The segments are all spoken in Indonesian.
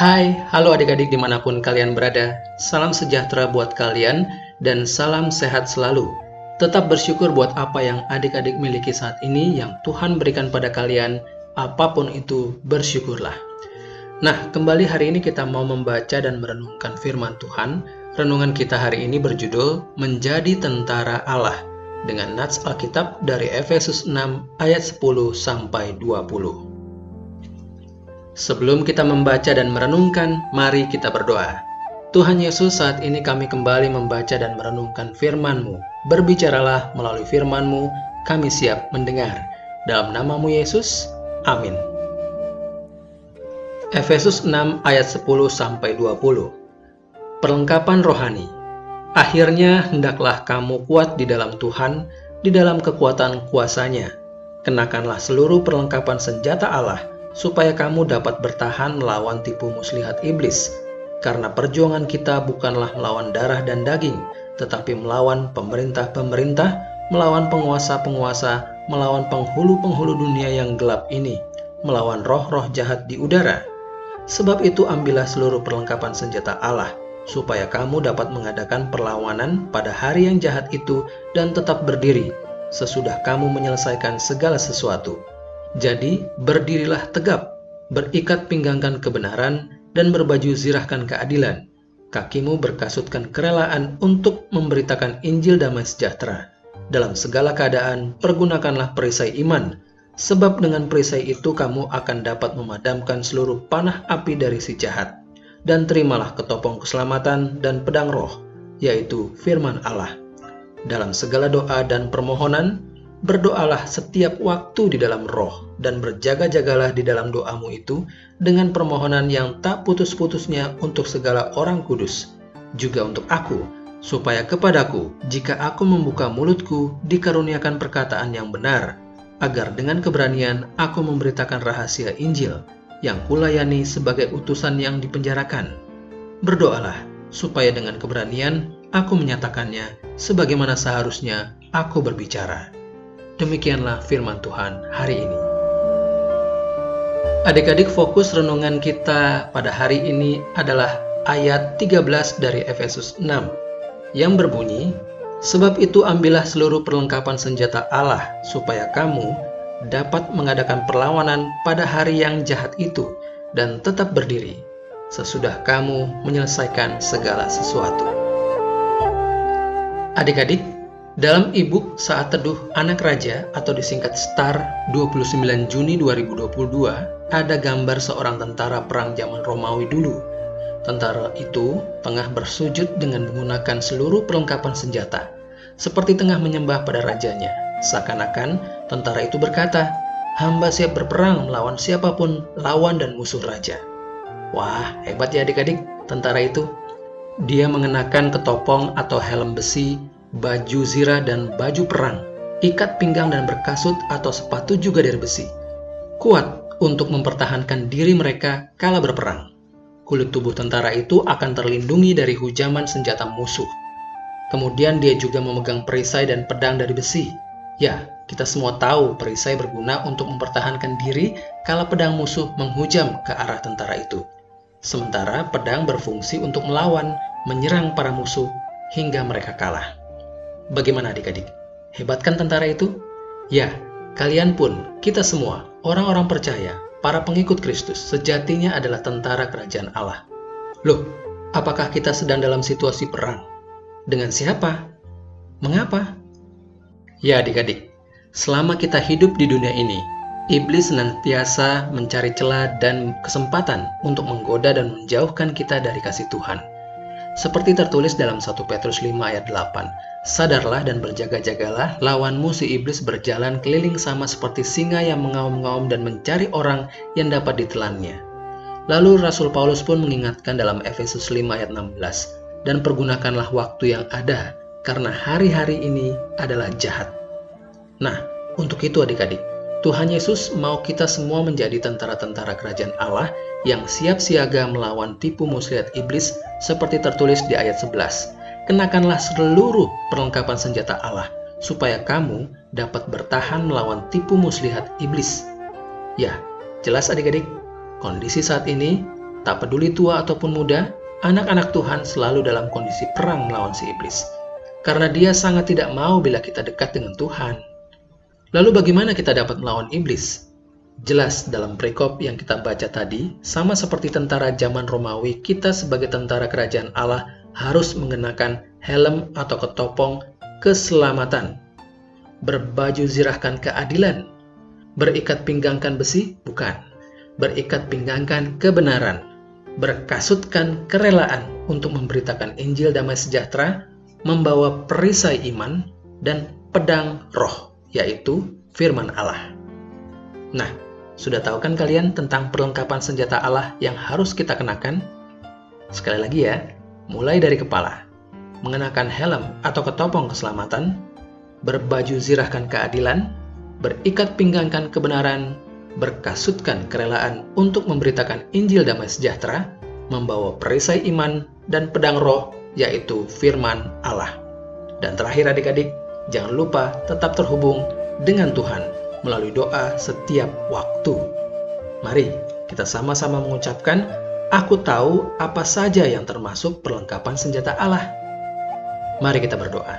Hai, halo adik-adik di mana pun kalian berada. Salam sejahtera buat kalian dan salam sehat selalu. Tetap bersyukur buat apa yang adik-adik miliki saat ini yang Tuhan berikan pada kalian. Apa pun itu, bersyukurlah. Nah, kembali hari ini kita mau membaca dan merenungkan firman Tuhan. Renungan kita hari ini berjudul Menjadi Tentara Allah dengan nats Alkitab dari Efesus 6 ayat 10 sampai 20. Sebelum kita membaca dan merenungkan, mari kita berdoa. Tuhan Yesus, saat ini kami kembali membaca dan merenungkan firman-Mu. Berbicaralah melalui firman-Mu, kami siap mendengar. Dalam namamu Yesus, amin. Efesus 6 ayat 10 sampai 20. Perlengkapan rohani. Akhirnya hendaklah kamu kuat di dalam Tuhan, di dalam kekuatan kuasanya. Kenakanlah seluruh perlengkapan senjata Allah supaya kamu dapat bertahan melawan tipu muslihat iblis. Karena perjuangan kita bukanlah melawan darah dan daging, tetapi melawan pemerintah-pemerintah, melawan penguasa-penguasa, melawan penghulu-penghulu dunia yang gelap ini, melawan roh-roh jahat di udara. Sebab itu ambillah seluruh perlengkapan senjata Allah, supaya kamu dapat mengadakan perlawanan pada hari yang jahat itu dan tetap berdiri, sesudah kamu menyelesaikan segala sesuatu. Jadi, berdirilah tegap, berikat pinggangkan kebenaran, dan berbaju zirahkan keadilan. Kakimu berkasutkan kerelaan untuk memberitakan Injil damai sejahtera. Dalam segala keadaan, pergunakanlah perisai iman, sebab dengan perisai itu kamu akan dapat memadamkan seluruh panah api dari si jahat. Dan terimalah ketopong keselamatan dan pedang roh, yaitu firman Allah. Dalam segala doa dan permohonan, Berdoalah setiap waktu di dalam roh dan berjaga-jagalah di dalam doamu itu dengan permohonan yang tak putus-putusnya untuk segala orang kudus, juga untuk aku, supaya kepadaku, jika aku membuka mulutku, dikaruniakan perkataan yang benar, agar dengan keberanian aku memberitakan rahasia Injil yang kulayani sebagai utusan yang dipenjarakan. Berdoalah, supaya dengan keberanian aku menyatakannya sebagaimana seharusnya aku berbicara. Demikianlah firman Tuhan hari ini. Adik-adik fokus renungan kita pada hari ini adalah ayat 13 dari Efesus 6 yang berbunyi, Sebab itu ambillah seluruh perlengkapan senjata Allah supaya kamu dapat mengadakan perlawanan pada hari yang jahat itu dan tetap berdiri sesudah kamu menyelesaikan segala sesuatu. Adik-adik, dalam e-book Saat Teduh Anak Raja atau disingkat STAR 29 Juni 2022, ada gambar seorang tentara perang zaman Romawi dulu. Tentara itu tengah bersujud dengan menggunakan seluruh perlengkapan senjata, seperti tengah menyembah pada rajanya. Seakan-akan tentara itu berkata, hamba siap berperang melawan siapa pun lawan dan musuh raja. Wah, hebat ya adik-adik, tentara itu. Dia mengenakan ketopong atau helm besi baju zirah dan baju perang, ikat pinggang dan berkasut atau sepatu juga dari besi. Kuat untuk mempertahankan diri mereka kala berperang. Kulit tubuh tentara itu akan terlindungi dari hujaman senjata musuh. Kemudian dia juga memegang perisai dan pedang dari besi. Ya, kita semua tahu perisai berguna untuk mempertahankan diri kala pedang musuh menghujam ke arah tentara itu. Sementara pedang berfungsi untuk melawan, menyerang para musuh hingga mereka kalah. Bagaimana adik-adik? Hebatkan tentara itu? Ya, kalian pun, kita semua, orang-orang percaya, para pengikut Kristus, sejatinya adalah tentara kerajaan Allah. Loh, apakah kita sedang dalam situasi perang? Dengan siapa? Mengapa? Ya adik-adik, selama kita hidup di dunia ini, iblis senantiasa mencari celah dan kesempatan untuk menggoda dan menjauhkan kita dari kasih Tuhan. Seperti tertulis dalam 1 Petrus 5 ayat 8, Sadarlah dan berjaga-jagalah, lawanmu si iblis berjalan keliling sama seperti singa yang mengaum-ngaum dan mencari orang yang dapat ditelannya. Lalu Rasul Paulus pun mengingatkan dalam Efesus 5 ayat 16, dan pergunakanlah waktu yang ada, karena hari-hari ini adalah jahat. Nah, untuk itu adik-adik, Tuhan Yesus mau kita semua menjadi tentara-tentara kerajaan Allah yang siap siaga melawan tipu muslihat iblis seperti tertulis di ayat 11 kenakanlah seluruh perlengkapan senjata Allah, supaya kamu dapat bertahan melawan tipu muslihat iblis. Ya, jelas adik-adik, kondisi saat ini Tak peduli tua ataupun muda, anak-anak Tuhan selalu dalam kondisi perang melawan si iblis. Karena dia sangat tidak mau bila kita dekat dengan Tuhan. Lalu bagaimana kita dapat melawan iblis? Jelas dalam prekop yang kita baca tadi, sama seperti tentara zaman Romawi, kita sebagai tentara kerajaan Allah harus mengenakan helm atau ketopong keselamatan, berbaju zirahkan keadilan, berikat pinggangkan besi, bukan, berikat pinggangkan kebenaran, berkasutkan kerelaan untuk memberitakan Injil damai sejahtera, membawa perisai iman, dan pedang roh, yaitu firman Allah. Nah, sudah tahu kan kalian tentang perlengkapan senjata Allah yang harus kita kenakan? Sekali lagi ya, mulai dari kepala, mengenakan helm atau ketopong keselamatan, berbaju zirahkan keadilan, berikat pinggangkan kebenaran, berkasutkan kerelaan untuk memberitakan Injil damai sejahtera, membawa perisai iman dan pedang roh, yaitu firman Allah. Dan terakhir adik-adik, jangan lupa tetap terhubung dengan Tuhan melalui doa setiap waktu. Mari kita sama-sama mengucapkan, Aku tahu apa saja yang termasuk perlengkapan senjata Allah. Mari kita berdoa.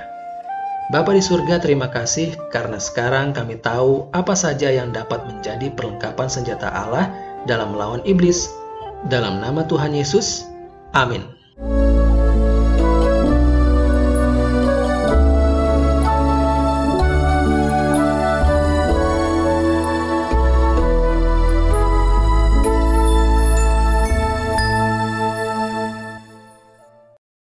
Bapa di surga, terima kasih karena sekarang kami tahu apa saja yang dapat menjadi perlengkapan senjata Allah dalam melawan iblis. Dalam nama Tuhan Yesus, amin.